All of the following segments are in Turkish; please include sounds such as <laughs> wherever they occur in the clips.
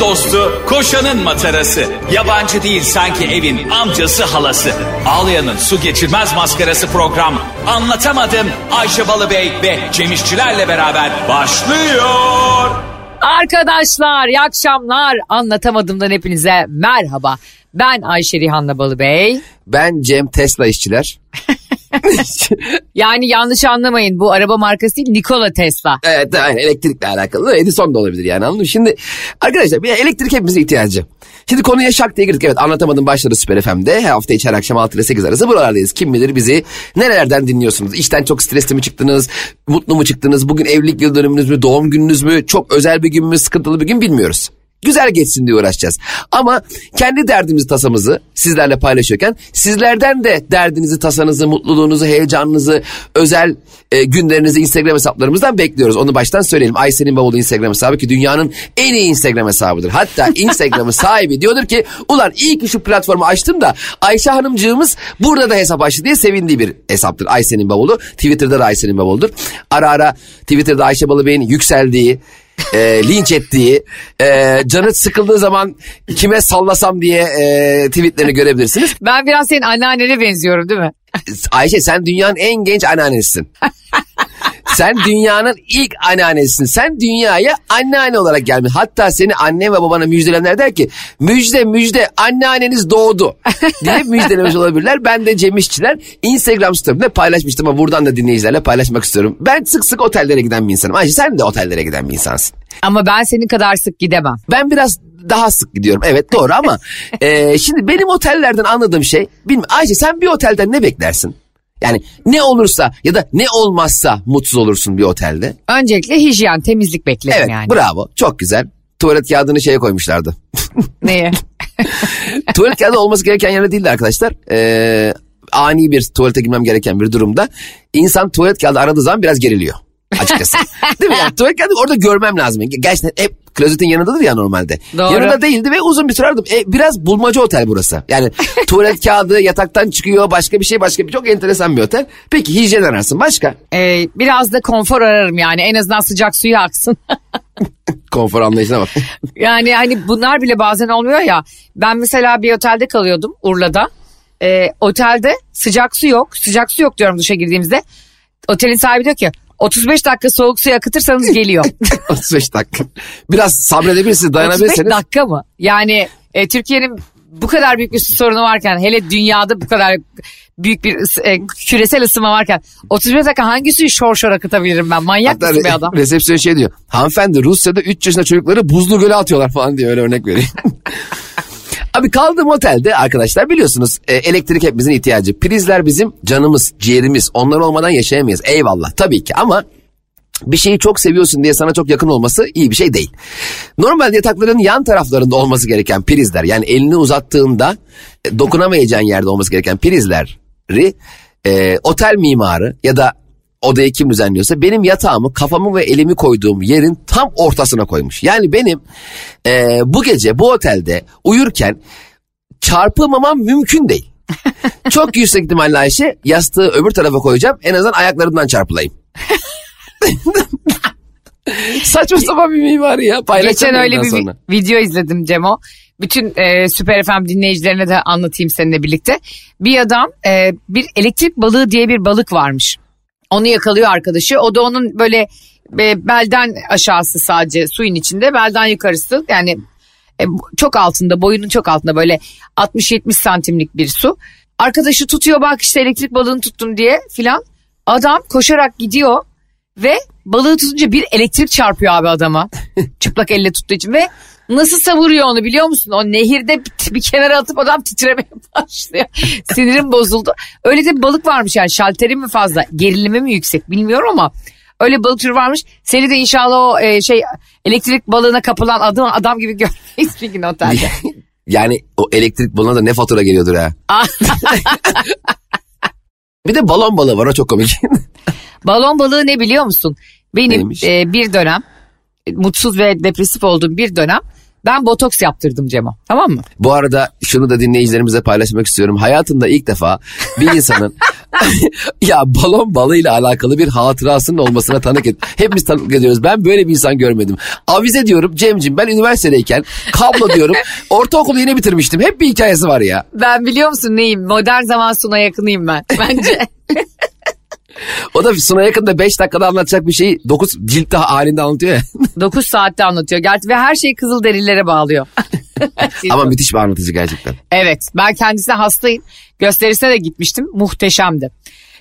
Dostu, koşanın matarası. Yabancı değil sanki evin amcası halası. Ağlayan'ın su geçirmez maskarası program. Anlatamadım Ayşe Balıbey ve Cemişçilerle beraber başlıyor. Arkadaşlar iyi akşamlar. Anlatamadımdan hepinize merhaba. Ben Ayşe Rihanna Balıbey. Ben Cem Tesla işçiler. <laughs> <laughs> Yani yanlış anlamayın bu araba markası değil Nikola Tesla. Evet aynen elektrikle alakalı. Edison da olabilir yani anladın mı? Şimdi arkadaşlar bir elektrik hepimize ihtiyacı. Şimdi konuya şak diye girdik. Evet anlatamadım başladı Süper FM'de. Her hafta içi her akşam 6 ile 8 arası buralardayız. Kim bilir bizi nerelerden dinliyorsunuz? İşten çok stresli mi çıktınız? Mutlu mu çıktınız? Bugün evlilik yıl dönümünüz mü? Doğum gününüz mü? Çok özel bir gün mü? Sıkıntılı bir gün bilmiyoruz. Güzel geçsin diye uğraşacağız. Ama kendi derdimizi, tasamızı sizlerle paylaşıyorken sizlerden de derdinizi, tasanızı, mutluluğunuzu, heyecanınızı, özel e, günlerinizi Instagram hesaplarımızdan bekliyoruz. Onu baştan söyleyelim. Ayşe'nin bavulu Instagram hesabı ki dünyanın en iyi Instagram hesabıdır. Hatta Instagram'ın <laughs> sahibi diyordur ki ulan iyi ki şu platformu açtım da Ayşe Hanımcığımız burada da hesap açtı diye sevindiği bir hesaptır. Ayşe'nin bavulu. Twitter'da da Ayşe'nin bavuludur. Ara ara Twitter'da Ayşe Balıbey'in yükseldiği, e, linç ettiği, e, canı sıkıldığı zaman kime sallasam diye e, tweetlerini görebilirsiniz. Ben biraz senin anneannene benziyorum değil mi? <laughs> Ayşe sen dünyanın en genç anneannesisin. sen dünyanın ilk anneannesisin. Sen dünyaya anneanne olarak gelmiş. Hatta seni anne ve babana müjdelenler der ki müjde müjde anneanneniz doğdu diye <laughs> müjdelemiş olabilirler. Ben de Cem İşçiler Instagram story'imde paylaşmıştım ama buradan da dinleyicilerle paylaşmak istiyorum. Ben sık sık otellere giden bir insanım. Ayşe sen de otellere giden bir insansın. Ama ben senin kadar sık gidemem. Ben biraz daha sık gidiyorum. Evet doğru ama <laughs> e, şimdi benim otellerden anladığım şey bilmiyorum. Ayşe sen bir otelden ne beklersin? Yani ne olursa ya da ne olmazsa mutsuz olursun bir otelde. Öncelikle hijyen, temizlik beklerim Evet yani. bravo çok güzel. Tuvalet kağıdını şeye koymuşlardı. <laughs> <laughs> Neye? Tuvalet kağıdı olması gereken yerde değildi arkadaşlar. Ee, ani bir tuvalete girmem gereken bir durumda insan tuvalet kağıdı aradığı zaman biraz geriliyor açıkçası. <laughs> Değil mi? Yani tuvalet kağıdı orada görmem lazım. Gerçekten hep klozetin yanındadır ya normalde. Doğru. Yanında değildi ve uzun bir süre aradım. E, biraz bulmaca otel burası. Yani <laughs> tuvalet kağıdı yataktan çıkıyor başka bir şey başka bir çok enteresan bir otel. Peki hijyen ararsın başka? Ee, biraz da konfor ararım yani en azından sıcak suyu aksın. <laughs> Konfor anlayışına bak. yani hani bunlar bile bazen olmuyor ya. Ben mesela bir otelde kalıyordum Urla'da. Ee, otelde sıcak su yok. Sıcak su yok diyorum duşa girdiğimizde. Otelin sahibi diyor ki 35 dakika soğuk suyu akıtırsanız geliyor. <laughs> 35 dakika. Biraz sabredebilirsiniz 35 dayanabilirsiniz. dakika mı? Yani e, Türkiye'nin bu kadar büyük bir su sorunu varken hele dünyada bu kadar büyük bir e, küresel ısınma varken 35 dakika hangi suyu şor şor akıtabilirim ben? Manyak Hatta mısın re- adam? resepsiyon şey diyor. Hanımefendi Rusya'da 3 yaşında çocukları buzlu göle atıyorlar falan diye öyle örnek veriyor. <laughs> Abi kaldığım otelde arkadaşlar biliyorsunuz e, elektrik hepimizin ihtiyacı. Prizler bizim canımız, ciğerimiz. Onlar olmadan yaşayamayız. Eyvallah tabii ki ama bir şeyi çok seviyorsun diye sana çok yakın olması iyi bir şey değil. Normalde yatakların yan taraflarında olması gereken prizler yani elini uzattığında e, dokunamayacağın yerde olması gereken prizleri e, otel mimarı ya da odayı kim düzenliyorsa benim yatağımı kafamı ve elimi koyduğum yerin tam ortasına koymuş. Yani benim e, bu gece bu otelde uyurken çarpılmamam mümkün değil. <laughs> Çok yüksek ihtimalle Ayşe yastığı öbür tarafa koyacağım en azından ayaklarımdan çarpılayım. <laughs> Saçma sapan bir mimari ya. Geçen öyle bir sonra. video izledim Cemo. Bütün e, Süper FM dinleyicilerine de anlatayım seninle birlikte. Bir adam e, bir elektrik balığı diye bir balık varmış. Onu yakalıyor arkadaşı. O da onun böyle e, belden aşağısı sadece suyun içinde. Belden yukarısı yani e, çok altında boyunun çok altında böyle 60-70 santimlik bir su. Arkadaşı tutuyor bak işte elektrik balığını tuttum diye filan. Adam koşarak gidiyor ve balığı tutunca bir elektrik çarpıyor abi adama. <laughs> Çıplak elle tuttuğu için ve nasıl savuruyor onu biliyor musun? O nehirde bir, bir kenara atıp adam titremeye <laughs> başlıyor. Sinirim bozuldu. Öyle de bir balık varmış yani şalteri mi fazla gerilimi mi yüksek bilmiyorum ama öyle balık türü varmış. Seni de inşallah o e, şey elektrik balığına kapılan adam, adam gibi <laughs> görmeyiz bir gün otelde. <laughs> Yani o elektrik balona da ne fatura geliyordur ha. bir de balon balığı var o çok komik. Balon balığı ne biliyor musun? Benim Neymiş? e, bir dönem mutsuz ve depresif olduğum bir dönem ben botoks yaptırdım Cemo. Tamam mı? Bu arada şunu da dinleyicilerimize paylaşmak istiyorum. Hayatında ilk defa bir insanın <laughs> ya balon balığıyla alakalı bir hatırasının olmasına tanık et. Hepimiz tanık ediyoruz. Ben böyle bir insan görmedim. Avize diyorum Cem'cim ben üniversitedeyken kablo <laughs> diyorum. Ortaokulu yeni bitirmiştim. Hep bir hikayesi var ya. Ben biliyor musun neyim? Modern zaman suna yakınıyım ben bence. <laughs> <laughs> O da Suna yakında 5 dakikada anlatacak bir şeyi 9 cilt daha halinde anlatıyor ya. <laughs> 9 saatte anlatıyor. Gerçi ve her şeyi kızıl derilere bağlıyor. <laughs> Ama müthiş bir anlatıcı gerçekten. Evet ben kendisine hastayım. Gösterisine de gitmiştim. Muhteşemdi.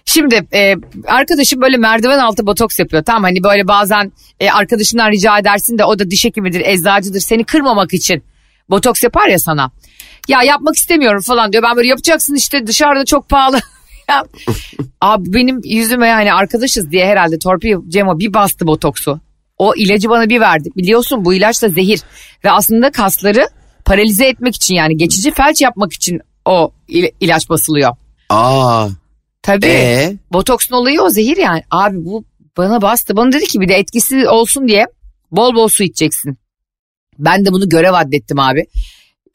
Şimdi e, arkadaşım böyle merdiven altı botoks yapıyor. Tamam hani böyle bazen e, arkadaşından rica edersin de o da diş hekimidir, eczacıdır. Seni kırmamak için botoks yapar ya sana. Ya yapmak istemiyorum falan diyor. Ben böyle yapacaksın işte dışarıda çok pahalı. Ya, Abi benim yüzüme hani arkadaşız diye herhalde torpil Cemo bir bastı botoksu. O ilacı bana bir verdi. Biliyorsun bu ilaç da zehir. Ve aslında kasları paralize etmek için yani geçici felç yapmak için o il- ilaç basılıyor. Aa. Tabii. Ee? Botoksun olayı o zehir yani. Abi bu bana bastı. Bana dedi ki bir de etkisi olsun diye bol bol su içeceksin. Ben de bunu görev addettim abi.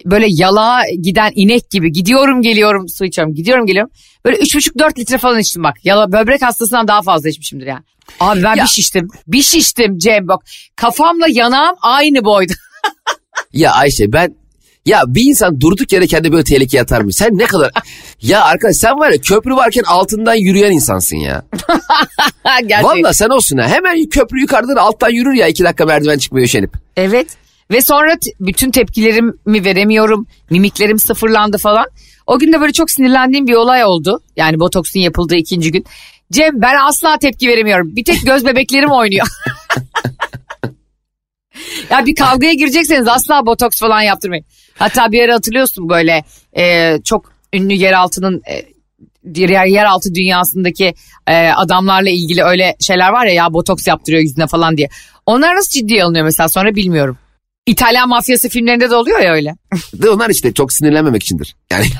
Böyle yalağa giden inek gibi gidiyorum geliyorum su içiyorum gidiyorum geliyorum. Böyle 3,5-4 litre falan içtim bak. Yala, böbrek hastasından daha fazla içmişimdir yani. Abi ben Ya. bir şiştim. Bir şiştim Cem bak. Kafamla yanağım aynı boyda. <laughs> Ya Ayşe ben ya bir insan durduk yere kendi böyle tehlikeye atar mı? Sen ne kadar... ya arkadaş sen var ya köprü varken altından yürüyen insansın ya. Valla sen olsun ha. Hemen köprü yukarıdan alttan yürür ya iki dakika merdiven çıkmıyor üşenip. Evet. Ve sonra t- bütün tepkilerimi veremiyorum. Mimiklerim sıfırlandı falan. O gün de böyle çok sinirlendiğim bir olay oldu. Yani botoksun yapıldığı ikinci gün. Cem ben asla tepki veremiyorum. Bir tek göz bebeklerim oynuyor. <laughs> ya bir kavgaya girecekseniz asla botoks falan yaptırmayın. Hatta bir ara hatırlıyorsun böyle e, çok ünlü yeraltının e, yer, yeraltı dünyasındaki e, adamlarla ilgili öyle şeyler var ya ya botoks yaptırıyor yüzüne falan diye. Onlar nasıl ciddiye alınıyor mesela sonra bilmiyorum. İtalyan mafyası filmlerinde de oluyor ya öyle. <laughs> De onlar işte çok sinirlenmemek içindir. Yani <laughs>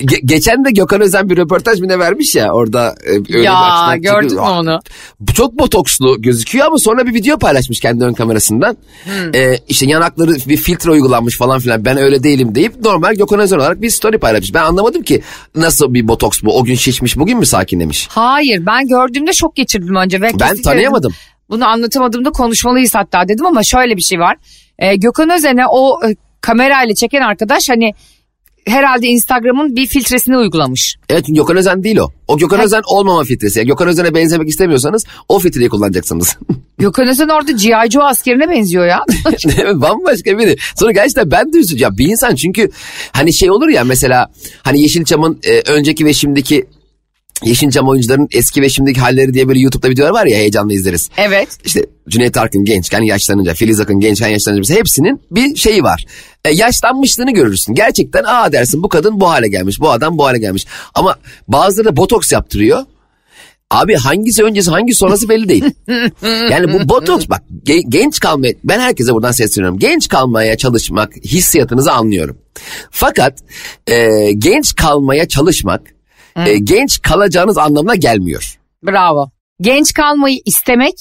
Ge- geçen de Gökhan Özen bir röportaj mı ne vermiş ya orada e, öyle bir ya açıdan gördün mü çıkıyor. onu? Bu çok botokslu gözüküyor ama sonra bir video paylaşmış kendi ön kamerasından. Ee, işte yanakları bir filtre uygulanmış falan filan ben öyle değilim deyip normal Gökhan Özen olarak bir story paylaşmış. Ben anlamadım ki nasıl bir botoks bu o gün şişmiş bugün mü sakinlemiş? Hayır ben gördüğümde şok geçirdim önce. Ben kesinlikle tanıyamadım. dedim, Bunu anlatamadığımda konuşmalıyız hatta dedim ama şöyle bir şey var. Ee, Gökhan Özen'e o e, kamerayla çeken arkadaş hani herhalde Instagram'ın bir filtresini uygulamış. Evet Gökhan Özen değil o. O Gökhan Özen olmama filtresi. Yani Gökhan Özen'e benzemek istemiyorsanız o filtreyi kullanacaksınız. <laughs> Gökhan Özen orada G.I. Joe askerine benziyor ya. <laughs> Bambaşka biri. Sonra gerçekten ben de üzüleceğim. Bir insan çünkü hani şey olur ya mesela hani Yeşilçam'ın e, önceki ve şimdiki Yeşilçam oyuncuların eski ve şimdiki halleri diye böyle YouTube'da videolar var ya heyecanla izleriz. evet. İşte Cüneyt Arkın gençken yaşlanınca, Filiz Akın gençken yaşlanınca hepsinin bir şeyi var. E, yaşlanmışlığını görürsün. Gerçekten aa dersin bu kadın bu hale gelmiş, bu adam bu hale gelmiş. Ama bazıları da botoks yaptırıyor. Abi hangisi öncesi hangisi sonrası belli değil. <laughs> yani bu botoks bak ge- genç kalmaya ben herkese buradan sesleniyorum. Genç kalmaya çalışmak hissiyatınızı anlıyorum. Fakat e, genç kalmaya çalışmak e, genç kalacağınız anlamına gelmiyor. Bravo. Genç kalmayı istemek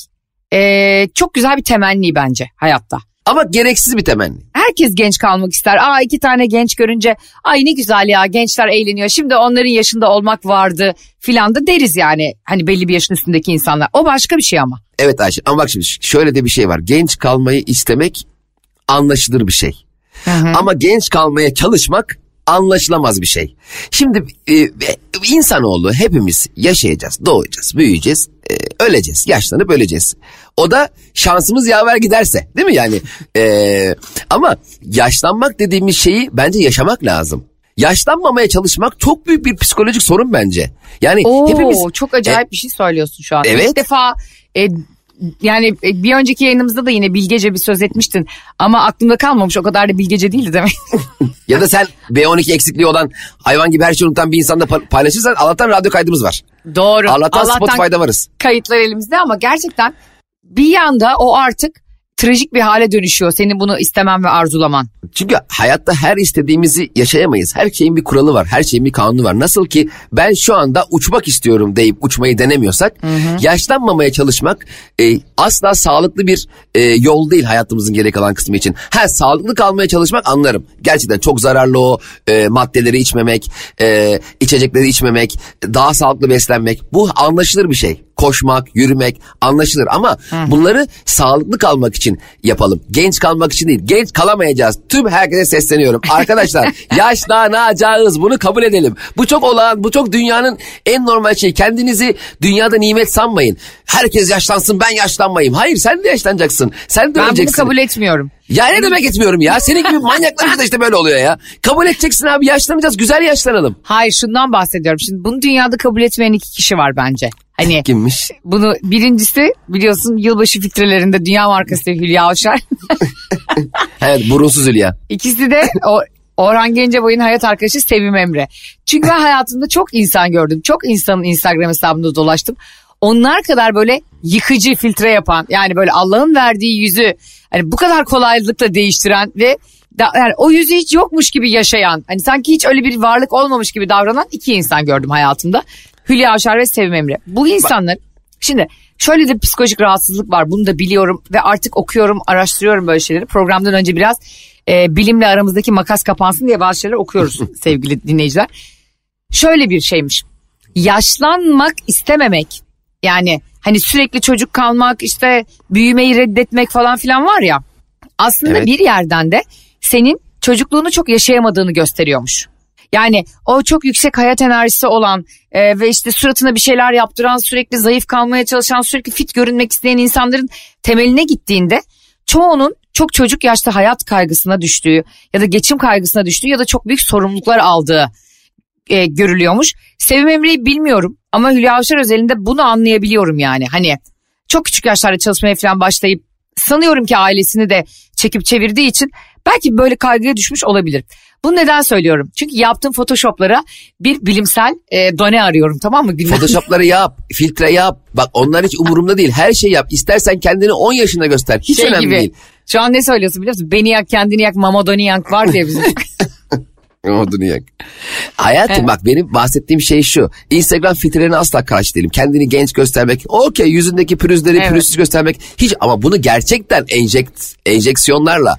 e, çok güzel bir temenni bence hayatta. Ama gereksiz bir temenni. Herkes genç kalmak ister. Aa iki tane genç görünce ay ne güzel ya gençler eğleniyor. Şimdi onların yaşında olmak vardı filan da deriz yani. Hani belli bir yaşın üstündeki insanlar. O başka bir şey ama. Evet Ayşe ama bak şimdi şöyle de bir şey var. Genç kalmayı istemek anlaşılır bir şey. Ama genç kalmaya çalışmak anlaşılamaz bir şey. Şimdi e, insanoğlu hepimiz yaşayacağız, doğacağız, büyüyeceğiz, e, öleceğiz, yaşlanıp öleceğiz. O da şansımız yaver giderse değil mi yani? E, ama yaşlanmak dediğimiz şeyi bence yaşamak lazım. Yaşlanmamaya çalışmak çok büyük bir psikolojik sorun bence. Yani Oo, hepimiz çok acayip bir şey söylüyorsun şu an. Evet. İlk defa e, yani e, bir önceki yayınımızda da yine bilgece bir söz etmiştin. Ama aklımda kalmamış o kadar da bilgece değildi demek. <laughs> Ya da sen B12 eksikliği olan hayvan gibi her şeyi unutan bir insanla pa- paylaşırsan Allah'tan radyo kaydımız var. Doğru. Allah'tan, Spotify'da varız. kayıtlar elimizde ama gerçekten bir yanda o artık trajik bir hale dönüşüyor senin bunu istemen ve arzulaman. Çünkü hayatta her istediğimizi yaşayamayız. Her şeyin bir kuralı var, her şeyin bir kanunu var. Nasıl ki ben şu anda uçmak istiyorum deyip uçmayı denemiyorsak, yaşlanmamaya çalışmak e, asla sağlıklı bir e, yol değil hayatımızın geri kalan kısmı için. Ha sağlıklı kalmaya çalışmak anlarım. Gerçekten çok zararlı o e, maddeleri içmemek, e, içecekleri içmemek, daha sağlıklı beslenmek. Bu anlaşılır bir şey. Koşmak, yürümek anlaşılır ama bunları sağlıklı kalmak için yapalım. Genç kalmak için değil. Genç kalamayacağız. Tüm herkese sesleniyorum. <laughs> Arkadaşlar yaşlanacağız. Bunu kabul edelim. Bu çok olağan, bu çok dünyanın en normal şeyi. Kendinizi dünyada nimet sanmayın. Herkes yaşlansın ben yaşlanmayayım. Hayır sen de yaşlanacaksın. Sen de Ben bunu öleceksin. kabul etmiyorum. Ya ne demek etmiyorum ya? Senin gibi manyaklar da işte böyle oluyor ya. Kabul edeceksin abi yaşlanacağız. Güzel yaşlanalım. Hayır şundan bahsediyorum. Şimdi bunu dünyada kabul etmeyen iki kişi var bence. Hani Kimmiş? bunu birincisi biliyorsun yılbaşı filtrelerinde dünya markası Hülya Avşar. <laughs> Evet burunsuz Hülya. İkisi de o Orhan Gencebay'ın hayat arkadaşı Sevim Emre. Çünkü ben hayatımda çok insan gördüm. Çok insanın Instagram hesabında dolaştım. Onlar kadar böyle yıkıcı filtre yapan yani böyle Allah'ın verdiği yüzü hani bu kadar kolaylıkla değiştiren ve da, yani o yüzü hiç yokmuş gibi yaşayan hani sanki hiç öyle bir varlık olmamış gibi davranan iki insan gördüm hayatımda. Hülya Avşar ve Sevim Emre. Bu insanlar şimdi şöyle de psikolojik rahatsızlık var bunu da biliyorum ve artık okuyorum araştırıyorum böyle şeyleri. Programdan önce biraz e, bilimle aramızdaki makas kapansın diye bazı şeyler okuyoruz <laughs> sevgili dinleyiciler. Şöyle bir şeymiş. Yaşlanmak istememek yani hani sürekli çocuk kalmak işte büyümeyi reddetmek falan filan var ya. Aslında Evet. bir yerden de senin çocukluğunu çok yaşayamadığını gösteriyormuş. Yani o çok yüksek hayat enerjisi olan e, ve işte suratına bir şeyler yaptıran, sürekli zayıf kalmaya çalışan, sürekli fit görünmek isteyen insanların temeline gittiğinde çoğunun çok çocuk yaşta hayat kaygısına düştüğü ya da geçim kaygısına düştüğü ya da çok büyük sorumluluklar aldığı e, görülüyormuş. Sevim Emre'yi bilmiyorum ama Hülya Avşar özelinde bunu anlayabiliyorum yani. Hani çok küçük yaşlarda çalışmaya falan başlayıp sanıyorum ki ailesini de çekip çevirdiği için belki böyle kaygıya düşmüş olabilir. Bunu neden söylüyorum? Çünkü yaptığım photoshoplara bir bilimsel e, done arıyorum tamam mı? Gündem- Photoshop'ları yap, filtre yap. Bak onlar hiç umurumda değil. Her şey yap. İstersen kendini 10 yaşında göster. Hiç şey önemli gibi. değil. Şu an ne söylüyorsun biliyor musun? Beni yak kendini yak Mamadoni yak var diye bizim. <laughs> <laughs> Odunu yak. Hayatım Evet. bak benim bahsettiğim şey şu. Instagram filtrelerine asla karşı değilim. Kendini genç göstermek. Okey yüzündeki pürüzleri Evet. pürüzsüz göstermek. Hiç ama bunu gerçekten enjekt, enjeksiyonlarla,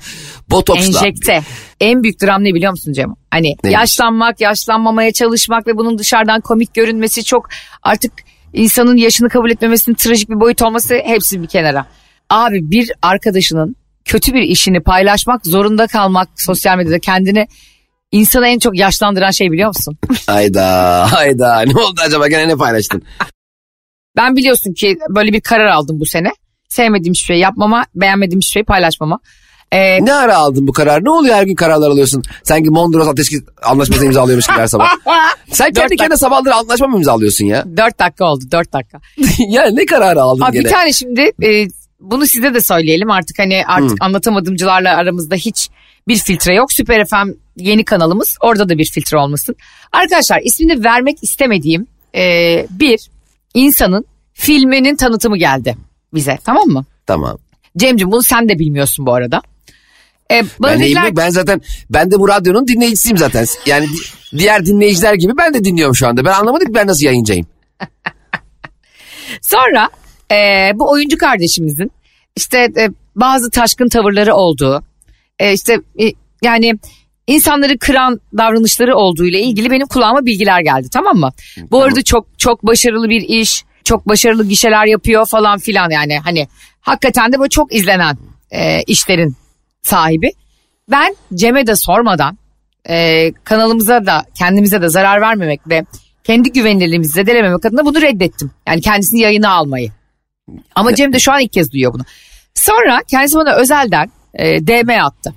botoksla. Enjekte. En büyük dram ne biliyor musun Cem? Hani Neymiş? yaşlanmak, yaşlanmamaya çalışmak ve bunun dışarıdan komik görünmesi çok artık insanın yaşını kabul etmemesinin trajik bir boyut olması hepsi bir kenara. Abi bir arkadaşının kötü bir işini paylaşmak zorunda kalmak sosyal medyada kendini insanı en çok yaşlandıran şey biliyor musun? <laughs> Hayda hayda ne oldu acaba gene ne paylaştın? Ben biliyorsun ki böyle bir karar aldım bu sene. Sevmediğim hiçbir şey yapmama, beğenmediğim hiçbir şey paylaşmama. Ee, Ne ara aldın bu karar? Ne oluyor her gün kararlar alıyorsun? Sanki Mondros Ateşki anlaşması imzalıyormuş gibi her sabah. <laughs> Sen kendi kendine sabahları anlaşma mı imzalıyorsun ya? dört dakika oldu dört dakika. <laughs> ya ne kararı aldın Abi gene? bir tane şimdi e, bunu size de söyleyelim artık hani artık anlatamadımcılarla aramızda hiç bir filtre yok. Süper FM yeni kanalımız orada da bir filtre olmasın. Arkadaşlar ismini vermek istemediğim e, bir insanın filminin tanıtımı geldi bize tamam mı? Tamam. Cemciğim bunu sen de bilmiyorsun bu arada. E, bana Ben dediler-? Ben zaten ben de bu radyonun dinleyicisiyim zaten. Yani di- diğer dinleyiciler gibi ben de dinliyorum şu anda. Ben anlamadım ki ben nasıl yayıncayım. Sonra e, bu oyuncu kardeşimizin işte e, bazı taşkın tavırları olduğu, e, işte e, yani insanları kıran davranışları olduğu ile ilgili benim kulağıma bilgiler geldi tamam mı? Bu arada çok çok başarılı bir iş, çok başarılı gişeler yapıyor falan filan yani hani hakikaten de böyle çok izlenen e, işlerin sahibi. Ben Cem'e de sormadan e, kanalımıza da kendimize de zarar vermemek ve kendi güvenilirliğimizi zedelememek adına bunu reddettim. Yani kendisini yayına almayı. Ama Cem de şu an ilk kez duyuyor bunu. Sonra kendisi bana özelden e, DM attı.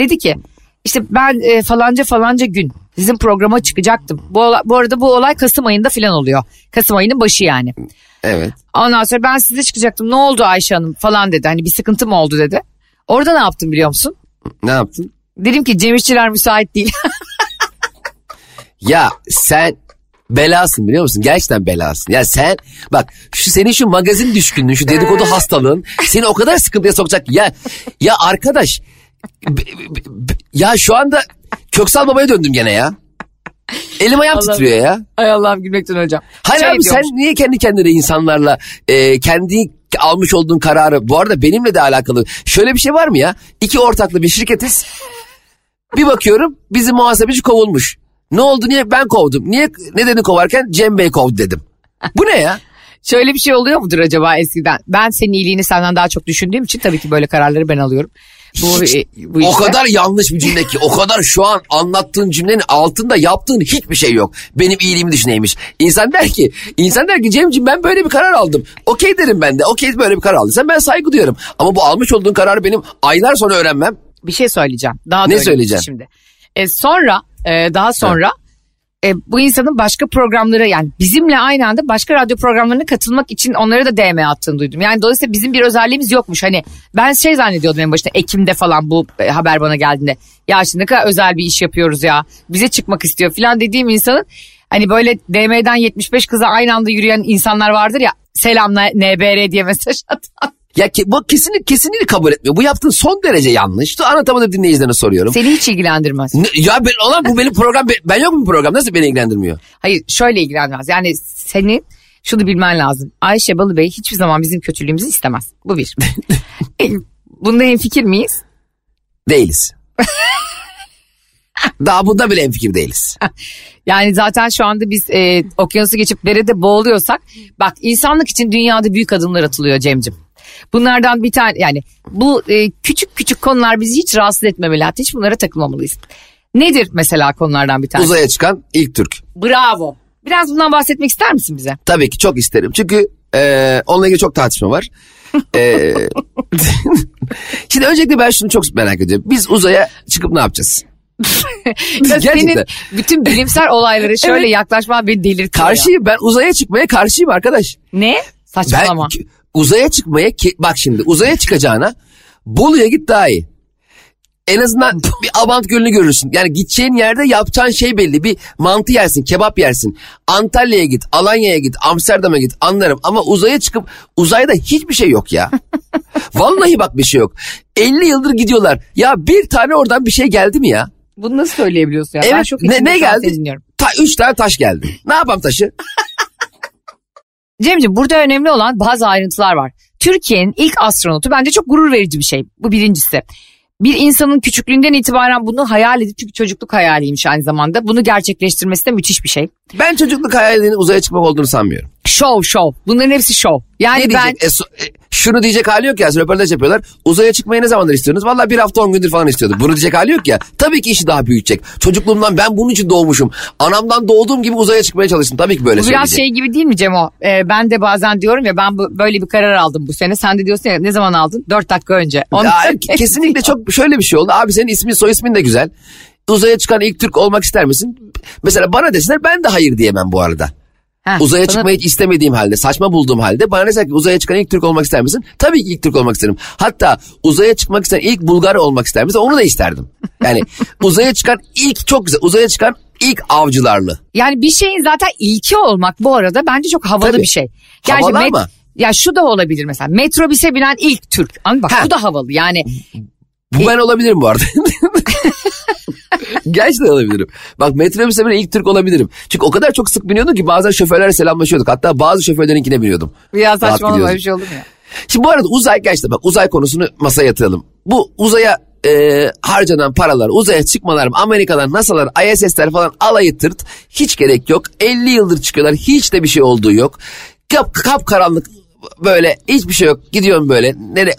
Dedi ki işte ben e, falanca falanca gün sizin programa çıkacaktım. Bu, bu arada bu olay Kasım ayında falan oluyor. Kasım ayının başı yani. Evet. Ondan sonra ben size çıkacaktım ne oldu Ayşe Hanım falan dedi. Hani bir sıkıntı mı oldu dedi. Orada ne yaptım biliyor musun? Ne yaptın? Dedim ki Cem İşçiler müsait değil. <laughs> Ya sen belasın biliyor musun? Gerçekten belasın. Ya sen bak şu senin şu magazin düşkünlüğün, şu dedikodu hastalığın seni o kadar sıkıntıya sokacak. Ya ya arkadaş b- b- b- ya şu anda Köksal Baba'ya döndüm gene ya. Elim ayağım Allah'ım. titriyor ya. Ay Allah'ım gülmekten hocam. Hayır Şey abi sen niye kendi kendine insanlarla e, kendi almış olduğun kararı bu arada benimle de alakalı. Şöyle bir şey var mı ya? İki ortaklı bir şirketiz. Bir bakıyorum bizim muhasebeci kovulmuş. Ne oldu niye ben kovdum? Niye nedeni kovarken Cem Bey kovdu dedim. Bu ne ya? <laughs> Şöyle bir şey oluyor mudur acaba eskiden? Ben senin iyiliğini senden daha çok düşündüğüm için tabii ki böyle kararları ben alıyorum. Bu, Hiç- e, bu o kadar yanlış bir cümle ki o kadar şu an anlattığın cümlenin altında yaptığın hiçbir şey yok. Benim iyiliğimi düşüneymiş. İnsan der ki insan der ki Cemciğim ben böyle bir karar aldım. Okey derim ben de. Okey böyle bir karar aldıysan ben saygı duyuyorum. Ama bu almış olduğun kararı benim aylar sonra öğrenmem. Bir şey söyleyeceğim. Daha da Ne önemlisi söyleyeceksin? Şimdi. E, sonra e, daha sonra e, bu insanın başka programlara yani bizimle aynı anda başka radyo programlarına katılmak için onlara da DM attığını duydum. Yani dolayısıyla bizim bir özelliğimiz yokmuş. Hani ben şey zannediyordum en başta Ekim'de falan bu e, haber bana geldiğinde. Ya şimdi ne kadar özel bir iş yapıyoruz ya. Bize çıkmak istiyor falan dediğim insanın hani böyle DM'den 75 kıza aynı anda yürüyen insanlar vardır ya. Selamla NBR diye mesaj <laughs> atan. Ya ki, bu kesinlikle kesinlikle kabul etmiyor. Bu yaptığın son derece yanlış. Dur, Anlatamadım dinleyicilerine soruyorum. Seni hiç ilgilendirmez. Ne- ya ben olan bu benim program ben, yok mu program nasıl beni ilgilendirmiyor? Hayır şöyle ilgilenmez. Yani senin şunu bilmen lazım. Ayşe Balıbey hiçbir zaman bizim kötülüğümüzü istemez. Bu bir. <laughs> E, Bunda en fikir miyiz? Değiliz. <laughs> Daha bunda bile fikir değiliz. Yani zaten şu anda biz e, okyanusu geçip derede boğuluyorsak bak insanlık için dünyada büyük adımlar atılıyor Cemcim. Bunlardan bir tane yani bu e, küçük küçük konular bizi hiç rahatsız etmemeli. Hatta hiç bunlara takılmamalıyız. Nedir mesela konulardan bir tanesi? Uzaya çıkan ilk Türk. Bravo. Biraz bundan bahsetmek ister misin bize? Tabii ki çok isterim. Çünkü e, onunla ilgili çok tartışma var. E, <laughs> Şimdi öncelikle ben şunu çok merak ediyorum. Biz uzaya çıkıp ne yapacağız? <laughs> Ya senin bütün bilimsel olaylara şöyle Evet. yaklaşman beni delirtiyor ya. Karşıyım ben uzaya çıkmaya karşıyım arkadaş. Ne? Ben Saçmalama. ki- uzaya çıkmaya ki, bak şimdi uzaya çıkacağına Bolu'ya git daha iyi. En azından <laughs> bir Abant Gölü'nü görürsün. Yani gideceğin yerde yapacağın şey belli. Bir mantı yersin, kebap yersin. Antalya'ya git, Alanya'ya git, Amsterdam'a git anlarım. Ama uzaya çıkıp uzayda hiçbir şey yok ya. <laughs> Vallahi bak bir şey yok. 50 yıldır gidiyorlar. Ya bir tane oradan bir şey geldi mi ya? Bunu nasıl söyleyebiliyorsun ya? ben Evet çok ne, ne geldi? Ta, üç tane taş geldi. Ne yapalım taşı? <laughs> Cemciğim burada önemli olan bazı ayrıntılar var. Türkiye'nin ilk astronotu bence çok gurur verici bir şey. Bu birincisi. Bir insanın küçüklüğünden itibaren bunu hayal edip çünkü çocukluk hayaliymiş aynı zamanda. Bunu gerçekleştirmesi de müthiş bir şey. Ben çocukluk hayalinin uzaya çıkmak olduğunu sanmıyorum. Show show. Bunların hepsi show. Yani Ne ben diyecek? E, e, şunu diyecek hali yok ya. Röportaj yapıyorlar. Uzaya çıkmayı ne zamandır istiyorsunuz? Valla bir hafta on gündür falan istiyordum. Bunu diyecek hali yok ya. Tabii ki işi daha büyütecek. Çocukluğumdan ben bunun için doğmuşum. Anamdan doğduğum gibi uzaya çıkmaya çalıştım. Tabii ki böyle bu biraz şey gibi değil mi Cemo? Ee, ben de bazen diyorum ya ben bu, böyle bir karar aldım bu sene. Sen de diyorsun ya ne zaman aldın? Dört dakika önce. Ondan Ya, kesinlikle çok şöyle bir şey oldu. Abi senin ismin soy ismin de güzel. Uzaya çıkan ilk Türk olmak ister misin? Mesela bana deseler ben de hayır diyemem bu arada. Heh, Uzaya sana- çıkmayı hiç istemediğim halde, saçma bulduğum halde bana deseler ki uzaya çıkan ilk Türk olmak ister misin? Tabii ki ilk Türk olmak isterim. Hatta uzaya çıkmak isteyen ilk Bulgar olmak ister misin? Onu da isterdim. Yani <laughs> uzaya çıkan ilk çok güzel. Uzaya çıkan ilk avcılarlı. Yani bir şeyin zaten ilki olmak bu arada bence çok havalı Tabii. bir şey. Havalı met- ama. Ya şu da olabilir mesela metrobüse binen ilk Türk. Anladın bak Ha. bu da havalı yani. Bu ben olabilirim bu arada. <laughs> <laughs> Gerçekten olabilirim. Bak metrobüse bile ilk Türk olabilirim. Çünkü o kadar çok sık biniyordum ki bazen şoförlerle selamlaşıyorduk. Hatta bazı şoförlerinkine biniyordum. Ya saçmalama bir şey olur mu ya? Şimdi bu arada uzay gerçekten bak uzay konusunu masaya yatıralım. Bu uzaya e, harcanan paralar, uzaya çıkmalar, Amerika'dan NASA'lar, ISS'ler falan alayı tırt. Hiç gerek yok. 50 yıldır çıkıyorlar. Hiç de bir şey olduğu yok. Kap, kap karanlık böyle hiçbir şey yok. Gidiyorsun böyle. Nere,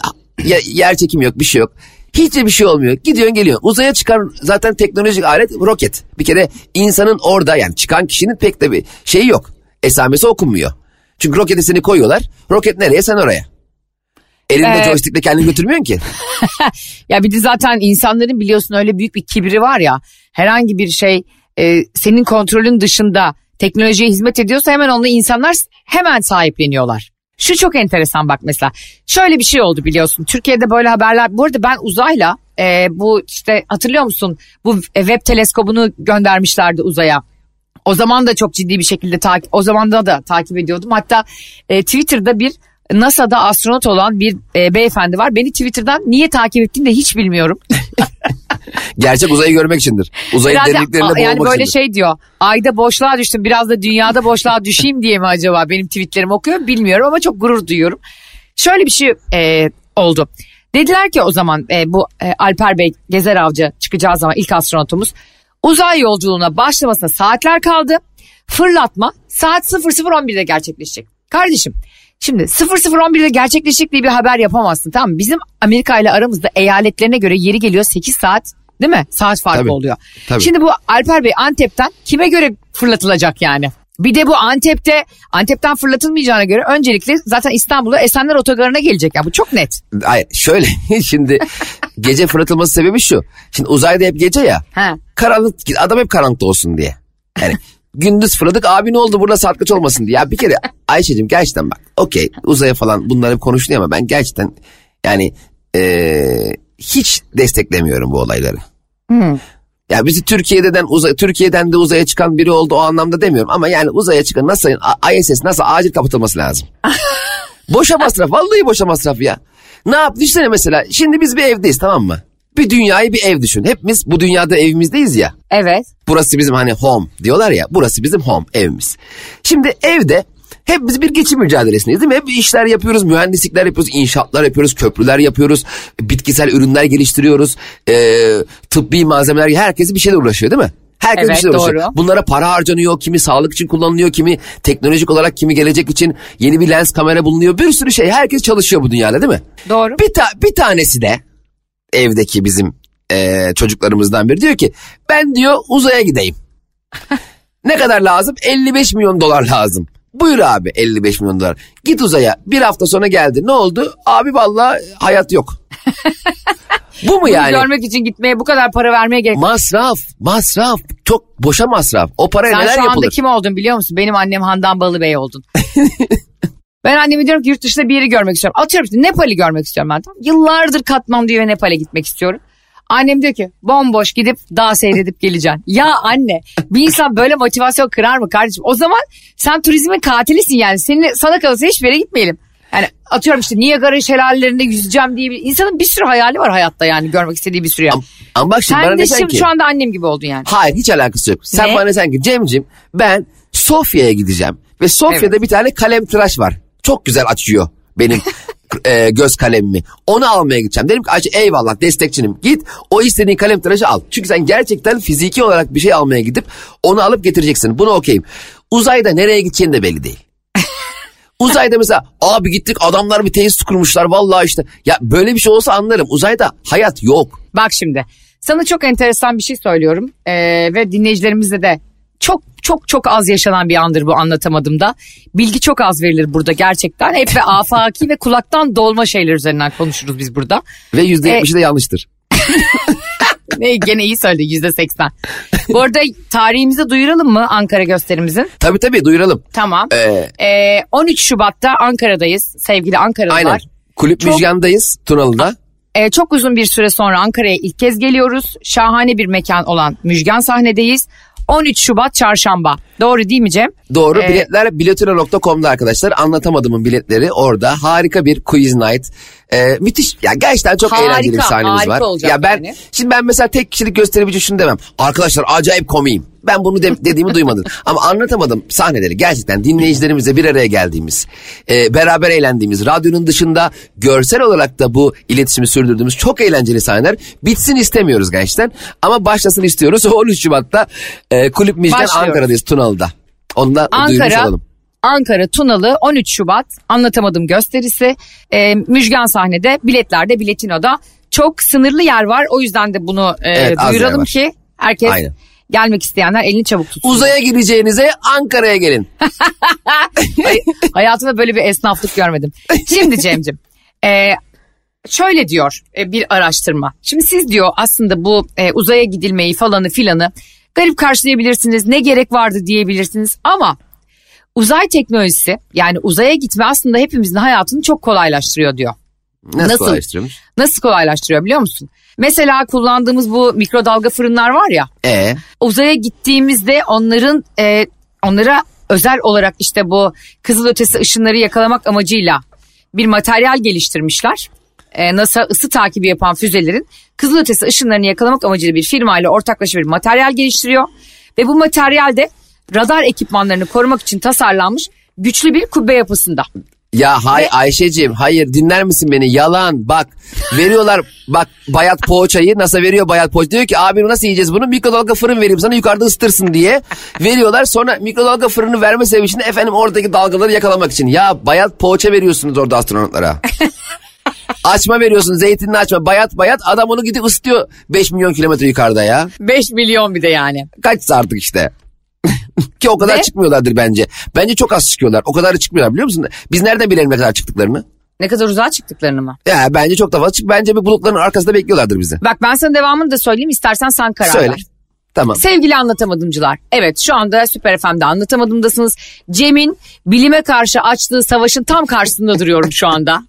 yer çekimi yok bir şey yok. Hiç de bir şey olmuyor. Gidiyorsun geliyorsun. Uzaya çıkan zaten teknolojik alet roket. Bir kere insanın orada yani çıkan kişinin pek de bir şeyi yok. Esamesi okunmuyor. Çünkü roketi seni koyuyorlar. Roket nereye sen oraya. Elinde Ee, joystickle kendini götürmüyorsun ki. <laughs> Ya bir de zaten insanların biliyorsun öyle büyük bir kibri var ya. Herhangi bir şey e, senin kontrolün dışında teknolojiye hizmet ediyorsa hemen onu insanlar hemen sahipleniyorlar. Şu çok enteresan bak mesela. Şöyle bir şey oldu biliyorsun. Türkiye'de böyle haberler. Bu arada ben uzayla e, bu işte hatırlıyor musun? Bu web teleskobunu göndermişlerdi uzaya. O zaman da çok ciddi bir şekilde takip o zaman da da takip ediyordum. Hatta e, Twitter'da bir NASA'da astronot olan bir e, beyefendi var. Beni Twitter'dan niye takip ettiğini de hiç bilmiyorum. <laughs> Gerçek <laughs> uzayı görmek içindir. Uzayın Herhalde, derinliklerinde boğulmak yani böyle içindir. şey diyor. Ayda boşluğa düştüm biraz da dünyada boşluğa düşeyim diye mi acaba benim tweetlerimi okuyor bilmiyorum ama çok gurur duyuyorum. Şöyle bir şey e, oldu. Dediler ki o zaman e, bu e, Alper Bey Gezer Avcı çıkacağı zaman ilk astronotumuz uzay yolculuğuna başlamasına saatler kaldı. Fırlatma saat 00.11'de gerçekleşecek. Kardeşim şimdi 00.11'de gerçekleşecek diye bir haber yapamazsın tamam mı? Bizim Amerika ile aramızda eyaletlerine göre yeri geliyor 8 saat değil mi? Saat farkı Tabii, oluyor. tabii. Şimdi bu Alper Bey Antep'ten kime göre fırlatılacak yani? Bir de bu Antep'te Antep'ten fırlatılmayacağına göre öncelikle zaten İstanbul'a Esenler Otogarı'na gelecek. Ya bu çok net. Hayır şöyle <laughs> şimdi gece fırlatılması sebebi şu. Şimdi uzayda hep gece ya. Ha. Karanlık adam hep karanlıkta olsun diye. Yani <laughs> gündüz fırladık abi ne oldu burada saat kaç olmasın diye. Ya bir kere Ayşe'cim gerçekten bak okey uzaya falan bunlar hep konuşuluyor ama ben gerçekten yani eee, hiç desteklemiyorum bu olayları. Ya bizi Türkiye'den uzay, Türkiye'den de uzaya çıkan biri oldu o anlamda demiyorum ama yani uzaya çıkan NASA'nın A- ISS NASA acil kapatılması lazım. <laughs> boşa masraf vallahi boşa masraf ya. Ne yap düşünsene mesela şimdi biz bir evdeyiz tamam mı? Bir dünyayı bir ev düşün. Hepimiz bu dünyada evimizdeyiz ya. Evet. Burası bizim hani home diyorlar ya. Burası bizim home evimiz. Şimdi evde hep biz bir geçim mücadelesindeyiz değil mi? Hep işler yapıyoruz, mühendislikler yapıyoruz, inşaatlar yapıyoruz, köprüler yapıyoruz, bitkisel ürünler geliştiriyoruz, ee, tıbbi malzemeler, herkes bir şeyle uğraşıyor değil mi? Herkes bir Evet, şeyle uğraşıyor. doğru. Bunlara para harcanıyor, kimi sağlık için kullanılıyor, kimi teknolojik olarak, kimi gelecek için yeni bir lens kamera bulunuyor. Bir sürü şey, herkes çalışıyor bu dünyada değil mi? Doğru. Bir, ta- bir tanesi de evdeki bizim eee, çocuklarımızdan biri diyor ki ben diyor uzaya gideyim. <laughs> ne kadar lazım? 55 milyon dolar lazım. Buyur abi 55 milyon dolar. Git uzaya bir hafta sonra geldi. Ne oldu? Abi vallahi hayat yok. <laughs> Bu mu Bunu yani? görmek için gitmeye bu kadar para vermeye gerek yok. Masraf, masraf. Çok boşa masraf. O paraya Sen neler şu anda yapılır? kim oldun biliyor musun? Benim annem Handan Balıbey oldun. <laughs> ben anneme diyorum ki yurt dışında bir yeri görmek istiyorum. Atıyorum işte Nepal'i görmek istiyorum ben. Tamam. Yıllardır Katmandu'ya ve Nepal'e gitmek istiyorum. Annem diyor ki bomboş gidip dağ seyredip geleceksin. <laughs> Ya anne bir insan böyle motivasyon kırar mı kardeşim? O zaman sen turizmin katilisin yani. Seninle, sana kalırsa hiçbir yere gitmeyelim. Yani atıyorum işte Niagara şelalelerinde yüzeceğim diye bir insanın bir sürü hayali var hayatta yani görmek istediği bir sürü yer. Ama bak şimdi bana Sen de desen şimdi ki. şu anda annem gibi oldun yani. Hayır hiç alakası yok. Sen Ne? bana desen ki Cem'cim ben Sofya'ya gideceğim. Ve Sofya'da bir tane kalem tıraş var. Çok güzel açıyor benim <laughs> e, göz kalemimi. Onu almaya gideceğim. Dedim ki Ayşe eyvallah destekçinim. Git o istediğin kalem tıraşı al. Çünkü sen gerçekten fiziki olarak bir şey almaya gidip onu alıp getireceksin. Bunu okeyim. Uzayda nereye gideceğin de belli değil. <laughs> Uzayda mesela abi gittik adamlar bir tesis kurmuşlar vallahi işte. Ya böyle bir şey olsa anlarım. Uzayda hayat yok. Bak şimdi sana çok enteresan bir şey söylüyorum Ee, ve dinleyicilerimizle de çok çok çok az yaşanan bir andır bu anlatamadım da. Bilgi çok az verilir burada gerçekten. Hep ve afaki ve kulaktan dolma şeyler üzerinden konuşuruz biz burada. Ve yüzde yetmişi de yanlıştır. <laughs> Ne gene iyi söyledi yüzde seksen. Bu arada tarihimizi duyuralım mı Ankara gösterimizin? Tabii tabii duyuralım. Tamam. Ee, Ee, 13 Şubat'ta Ankara'dayız sevgili Ankaralılar. Aynen. Kulüp Çok- Müjgan'dayız Tunalı'da. Ee, çok uzun bir süre sonra Ankara'ya ilk kez geliyoruz. Şahane bir mekan olan Müjgan sahnedeyiz. 13 Şubat çarşamba. Doğru değil mi Cem? Doğru Ee, biletler biletira.com'da arkadaşlar. Anlatamadığımın biletleri orada. Harika bir quiz night. Ee, müthiş. Ya gerçekten çok Harika, eğlenceli bir sahnemiz harika var. olacak ya ben yani. şimdi ben mesela tek kişilik gösterici şunu demem. Arkadaşlar acayip komiyim. Ben bunu de- dediğimi <laughs> duymadın. Ama anlatamadım sahneleri gerçekten dinleyicilerimizle bir araya geldiğimiz, e, beraber eğlendiğimiz, radyonun dışında görsel olarak da bu iletişimi sürdürdüğümüz çok eğlenceli sahneler. Bitsin istemiyoruz gerçekten. Ama başlasın istiyoruz. <laughs> 13 Şubat'ta e, Kulüp Müjgan. Ankara'dayız Tunalı'da. Onu da duyurmuş Ankara, olalım. Ankara Tunalı 13 Şubat anlatamadım gösterisi. Ee, Müjgan sahnede biletlerde biletinoda. Çok sınırlı yer var o yüzden de bunu e, Evet, duyuralım ki herkes Aynen. Gelmek isteyenler elini çabuk tutsun. Uzaya gireceğinize Ankara'ya gelin. <laughs> Hay- Hayatımda böyle bir esnaflık görmedim. Şimdi Cem'cim e, şöyle diyor e, bir araştırma. Şimdi siz diyor aslında bu e, uzaya gidilmeyi falanı filanı garip karşılayabilirsiniz. Ne gerek vardı diyebilirsiniz ama uzay teknolojisi yani uzaya gitme aslında hepimizin hayatını çok kolaylaştırıyor diyor. Nasıl, Nasıl? kolaylaştırıyormuş? Nasıl kolaylaştırıyor biliyor musun? Mesela kullandığımız bu mikrodalga fırınlar var ya. E uzaya gittiğimizde onların e, onlara özel olarak işte bu kızılötesi ışınları yakalamak amacıyla bir materyal geliştirmişler. E, NASA ısı takibi yapan füzelerin kızılötesi ışınlarını yakalamak amacıyla bir firmayla ortaklaşa bir materyal geliştiriyor. Ve bu materyal de radar ekipmanlarını korumak için tasarlanmış güçlü bir kubbe yapısında. Ya hay Ve- Ayşe'cim hayır dinler misin beni? Yalan. Bak veriyorlar bak bayat poğaçayı nasıl veriyor bayat poğaça. Diyor ki abi nasıl yiyeceğiz? Bunu mikrodalga fırın vereyim sana yukarıda ısıtırsın diye veriyorlar. Sonra mikrodalga fırını verme sebebi için efendim oradaki dalgaları yakalamak için. Ya bayat poğaça veriyorsunuz orada astronotlara. <laughs> açma veriyorsun zeytinli açma. Bayat bayat adam onu gidip ısıtıyor 5 milyon kilometre yukarıda ya. 5 milyon bir de yani. kaçsa artık işte. Ki o kadar Ve- çıkmıyorlardır bence. Bence çok az çıkıyorlar. O kadar da çıkmıyorlar biliyor musun? Biz nereden bilelim ne kadar çıktıklarını? Ne kadar uzağa çıktıklarını mı? Ya bence çok da fazla çık. Bence bir bulutların arkasında bekliyorlardır bizi. Bak ben sana devamını da söyleyeyim istersen sen karar Söyle. ver. Tamam. Sevgili anlatamadımcılar. Evet şu anda Süper FM'de anlatamadımdasınız. Cem'in bilime karşı açtığı savaşın tam karşısında duruyorum şu anda.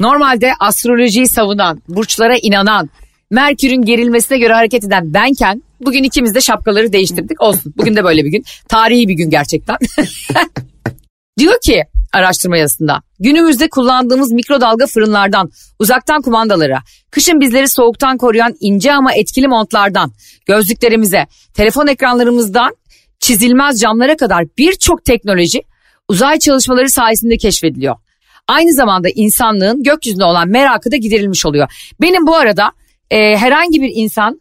Normalde astrolojiyi savunan, burçlara inanan, Merkür'ün gerilmesine göre hareket eden benken bugün ikimiz de şapkaları değiştirdik. Olsun bugün de böyle bir gün. Tarihi bir gün gerçekten. <laughs> Diyor ki araştırma yazısında günümüzde kullandığımız mikrodalga fırınlardan uzaktan kumandalara, kışın bizleri soğuktan koruyan ince ama etkili montlardan, gözlüklerimize, telefon ekranlarımızdan çizilmez camlara kadar birçok teknoloji uzay çalışmaları sayesinde keşfediliyor. Aynı zamanda insanlığın gökyüzüne olan merakı da giderilmiş oluyor. Benim bu arada e, herhangi bir insan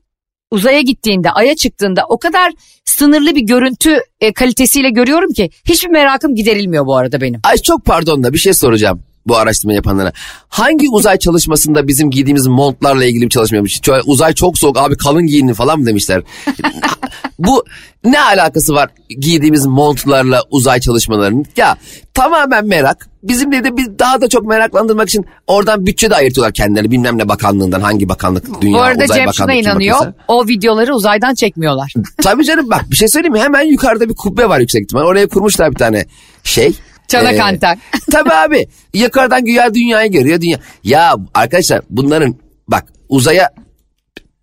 uzaya gittiğinde, aya çıktığında o kadar sınırlı bir görüntü e, kalitesiyle görüyorum ki hiçbir merakım giderilmiyor bu arada benim. Ay çok pardon da bir şey soracağım bu araştırma yapanlara. Hangi uzay çalışmasında bizim giydiğimiz montlarla ilgili bir çalışma yapmış? Uzay çok soğuk abi kalın giyinin falan mı demişler? <laughs> bu ne alakası var giydiğimiz montlarla uzay çalışmalarının? Ya tamamen merak. Bizim de, bir daha da çok meraklandırmak için oradan bütçe de ayırtıyorlar kendileri bilmem ne bakanlığından hangi bakanlık dünya bu arada uzay Cem şuna inanıyor bakıyorsa. o videoları uzaydan çekmiyorlar. Tabii canım bak bir şey söyleyeyim mi? Hemen yukarıda bir kubbe var yüksek ihtimal. Oraya kurmuşlar bir tane şey. Çanak Ee, anten. <laughs> Tabii abi. Yukarıdan güya dünyayı görüyor dünya. Ya arkadaşlar bunların bak uzaya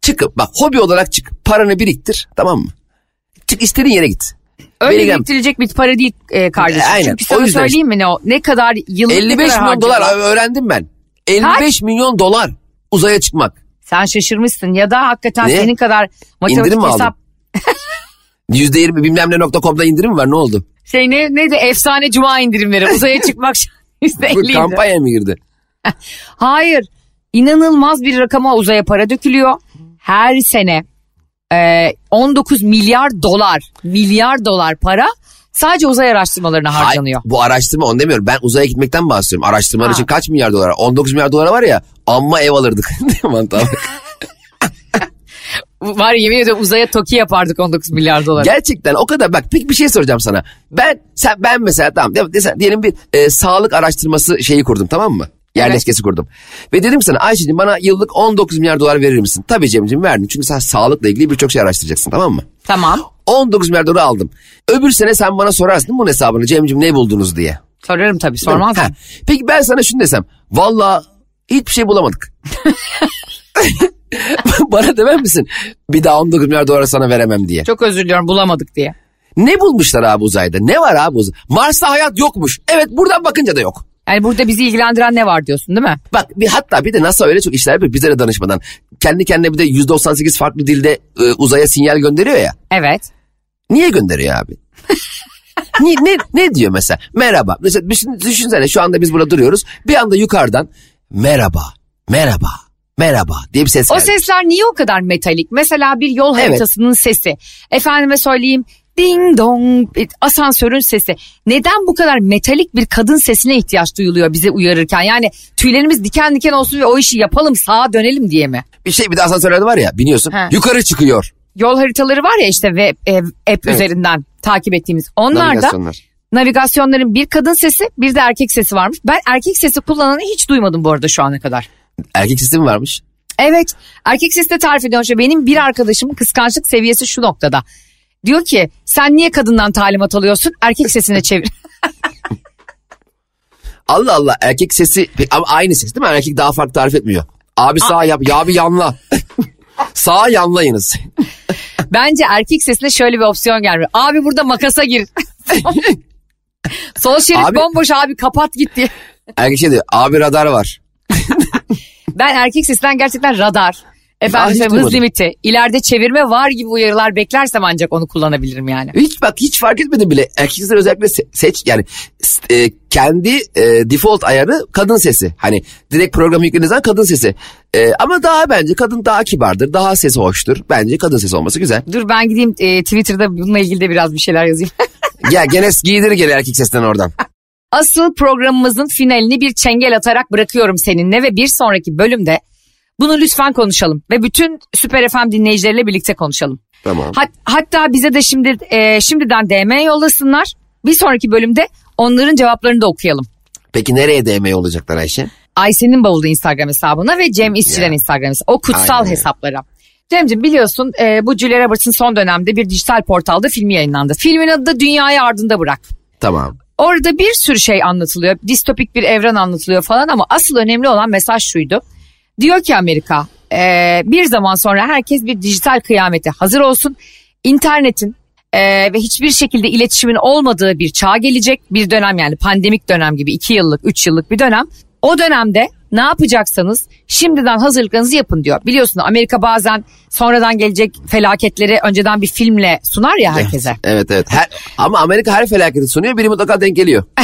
çıkıp bak hobi olarak çık. Paranı biriktir tamam mı? Çık istediğin yere git. Öyle Belirgem- biriktirilecek bir para değil e, kardeşim. Aynen, Çünkü o sana yüzden söyleyeyim mi ne o? Ne kadar yıllık ne 55 kadar milyon dolar harcıyorlar? öğrendim ben. 55 milyon dolar uzaya çıkmak. Sen şaşırmışsın ya da hakikaten Ne? senin kadar matematik hesap <laughs> %20 bilmem ne nokta com'da indirim var ne oldu? şey ne neydi efsane cuma indirimleri uzaya çıkmak <laughs> Bu %50 indirim. kampanya mı girdi? <laughs> Hayır inanılmaz bir rakama uzaya para dökülüyor. Her sene e, 19 milyar dolar milyar dolar para sadece uzay araştırmalarına harcanıyor. Hayır, bu araştırma onu demiyorum. Ben uzaya gitmekten bahsediyorum. Araştırmalar Ha. için kaç milyar dolar? 19 milyar dolara var ya amma ev alırdık. <laughs> Aman tamam. Var yemin ediyorum uzaya TOKİ yapardık 19 milyar dolar. Gerçekten o kadar bak peki bir şey soracağım sana. Ben sen ben mesela tamam desen- diyelim bir e, sağlık araştırması şeyi kurdum tamam mı? Yerleşkesi kurdum. Ve dedim sana Ayşe'cim bana yıllık 19 milyar dolar verir misin? Tabii Cem'ciğim verdim. Çünkü sen sağlıkla ilgili birçok şey araştıracaksın tamam mı? Tamam 19 milyar dolar aldım. Öbür sene sen bana sorarsın bunun hesabını Cem'ciğim ne buldunuz diye. sorarım tabii sormaz mı? Peki ben sana şunu desem. Valla hiçbir şey bulamadık. <laughs> <laughs> Bana demem misin? Bir daha 19 milyar dolar sana veremem diye. Çok özür diliyorum bulamadık diye. Ne bulmuşlar abi uzayda? Ne var abi uzayda? Mars'ta hayat yokmuş. Evet buradan bakınca da yok. Yani burada bizi ilgilendiren ne var diyorsun değil mi? Bak bir hatta bir de NASA öyle çok işler yapıyor bize de danışmadan. Kendi kendine bir de %98 farklı dilde e, uzaya sinyal gönderiyor ya. Evet. Niye gönderiyor abi? <laughs> ne, ne, ne diyor mesela? Merhaba. Mesela düşün, düşünsene şu anda biz burada duruyoruz. Bir anda yukarıdan merhaba, merhaba, merhaba diye bir ses O geldi. sesler niye o kadar metalik? Mesela bir yol Evet. haritasının sesi. Efendime söyleyeyim ding dong bir asansörün sesi. Neden bu kadar metalik bir kadın sesine ihtiyaç duyuluyor bize uyarırken? Yani tüylerimiz diken diken olsun ve o işi yapalım sağa dönelim diye mi? Bir şey bir de asansörlerde var ya biniyorsun He. yukarı çıkıyor. Yol haritaları var ya işte web e, app Evet. üzerinden takip ettiğimiz. Onlar da Navigasyonlar. navigasyonların bir kadın sesi bir de erkek sesi varmış. Ben erkek sesi kullananı hiç duymadım bu arada şu ana kadar. Erkek sistemi varmış. Evet erkek sesi de tarif ediyor. Benim bir arkadaşımın kıskançlık seviyesi şu noktada. Diyor ki sen niye kadından talimat alıyorsun erkek sesine çevir. <laughs> Allah Allah erkek sesi ama aynı ses değil mi? Erkek daha farklı tarif etmiyor. Abi sağ yap ya bir yanla. <laughs> Sağa yanlayınız. Bence erkek sesine şöyle bir opsiyon gelmiyor. Abi burada makasa gir. <laughs> Sol şerit Abi- bomboş abi kapat git diye. Erkek şey diyor abi radar var. <laughs> Ben erkek sesinden gerçekten radar. Efendim hız duymadım. limiti, ileride çevirme var gibi uyarılar beklersem ancak onu kullanabilirim yani. Hiç bak hiç fark etmedim bile. Erkekler özellikle se- seç yani e, kendi e, default ayarı kadın sesi. Hani direkt programı yüklediğiniz zaman kadın sesi. E, ama daha bence kadın daha kibardır. Daha sesi hoştur. Bence kadın sesi olması güzel. Dur ben gideyim e, Twitter'da bununla ilgili de biraz bir şeyler yazayım. <laughs> Ya gene giydir gel erkek sesinden oradan. <laughs> Asıl programımızın finalini bir çengel atarak bırakıyorum seninle ve bir sonraki bölümde bunu lütfen konuşalım ve bütün Süper FM dinleyicileriyle birlikte konuşalım. Tamam. Hat- hatta bize de şimdi e, şimdiden DM yollasınlar. Bir sonraki bölümde onların cevaplarını da okuyalım. Peki nereye DM olacaklar Ayşe? Ayşe'nin bavulu Instagram hesabına ve Cem İşçilerin Ya. Instagram hesabı. O kutsal Aynen. hesaplara. Cem'ciğim biliyorsun e, bu Julia Roberts'ın son dönemde bir dijital portalda filmi yayınlandı. Filmin adı da Dünyayı Ardında Bırak. Tamam. Orada bir sürü şey anlatılıyor. Distopik bir evren anlatılıyor falan ama asıl önemli olan mesaj şuydu. Diyor ki Amerika e, bir zaman sonra herkes bir dijital kıyamete hazır olsun. İnternetin e, ve hiçbir şekilde iletişimin olmadığı bir çağ gelecek. Bir dönem yani pandemik dönem gibi iki yıllık, üç yıllık bir dönem. O dönemde ne yapacaksanız şimdiden hazırlıklarınızı yapın diyor. Biliyorsun Amerika bazen sonradan gelecek felaketleri önceden bir filmle sunar ya herkese. Evet evet. Her, ama Amerika her felaketi sunuyor. Biri mutlaka denk geliyor. <laughs>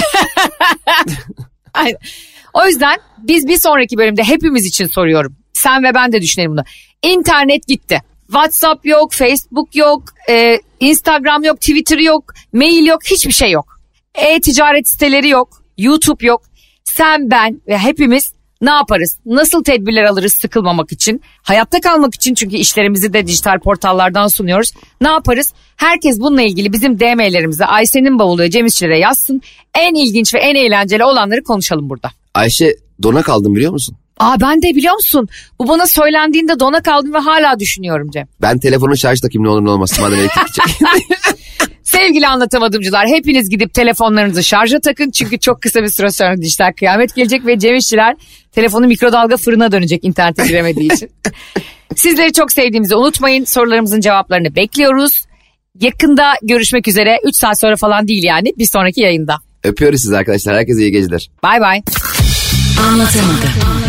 O yüzden biz bir sonraki bölümde hepimiz için soruyorum. Sen ve ben de düşünelim bunu. İnternet gitti. WhatsApp yok, Facebook yok, e, Instagram yok, Twitter yok, mail yok, hiçbir şey yok. E-ticaret siteleri yok, YouTube yok. Sen, ben ve hepimiz ne yaparız? Nasıl tedbirler alırız sıkılmamak için? Hayatta kalmak için çünkü işlerimizi de dijital portallardan sunuyoruz. Ne yaparız? Herkes bununla ilgili bizim DM'lerimize Ayşe'nin bavulu Cem İşçilere yazsın. En ilginç ve en eğlenceli olanları konuşalım burada. Ayşe dona kaldım biliyor musun? Aa ben de biliyor musun? Bu bana söylendiğinde dona kaldım ve hala düşünüyorum Cem. Ben telefonun şarj takayım ne olur ne olmaz. Madem elektrik. <laughs> Sevgili anlatamadımcılar hepiniz gidip telefonlarınızı şarja takın. Çünkü çok kısa bir süre sonra dijital kıyamet gelecek ve Cem İşçiler telefonu mikrodalga fırına dönecek internete giremediği için. <laughs> Sizleri çok sevdiğimizi unutmayın. Sorularımızın cevaplarını bekliyoruz. Yakında görüşmek üzere. 3 saat sonra falan değil yani bir sonraki yayında. Öpüyoruz sizi arkadaşlar. Herkese iyi geceler. Bay bay. Anlatamadım.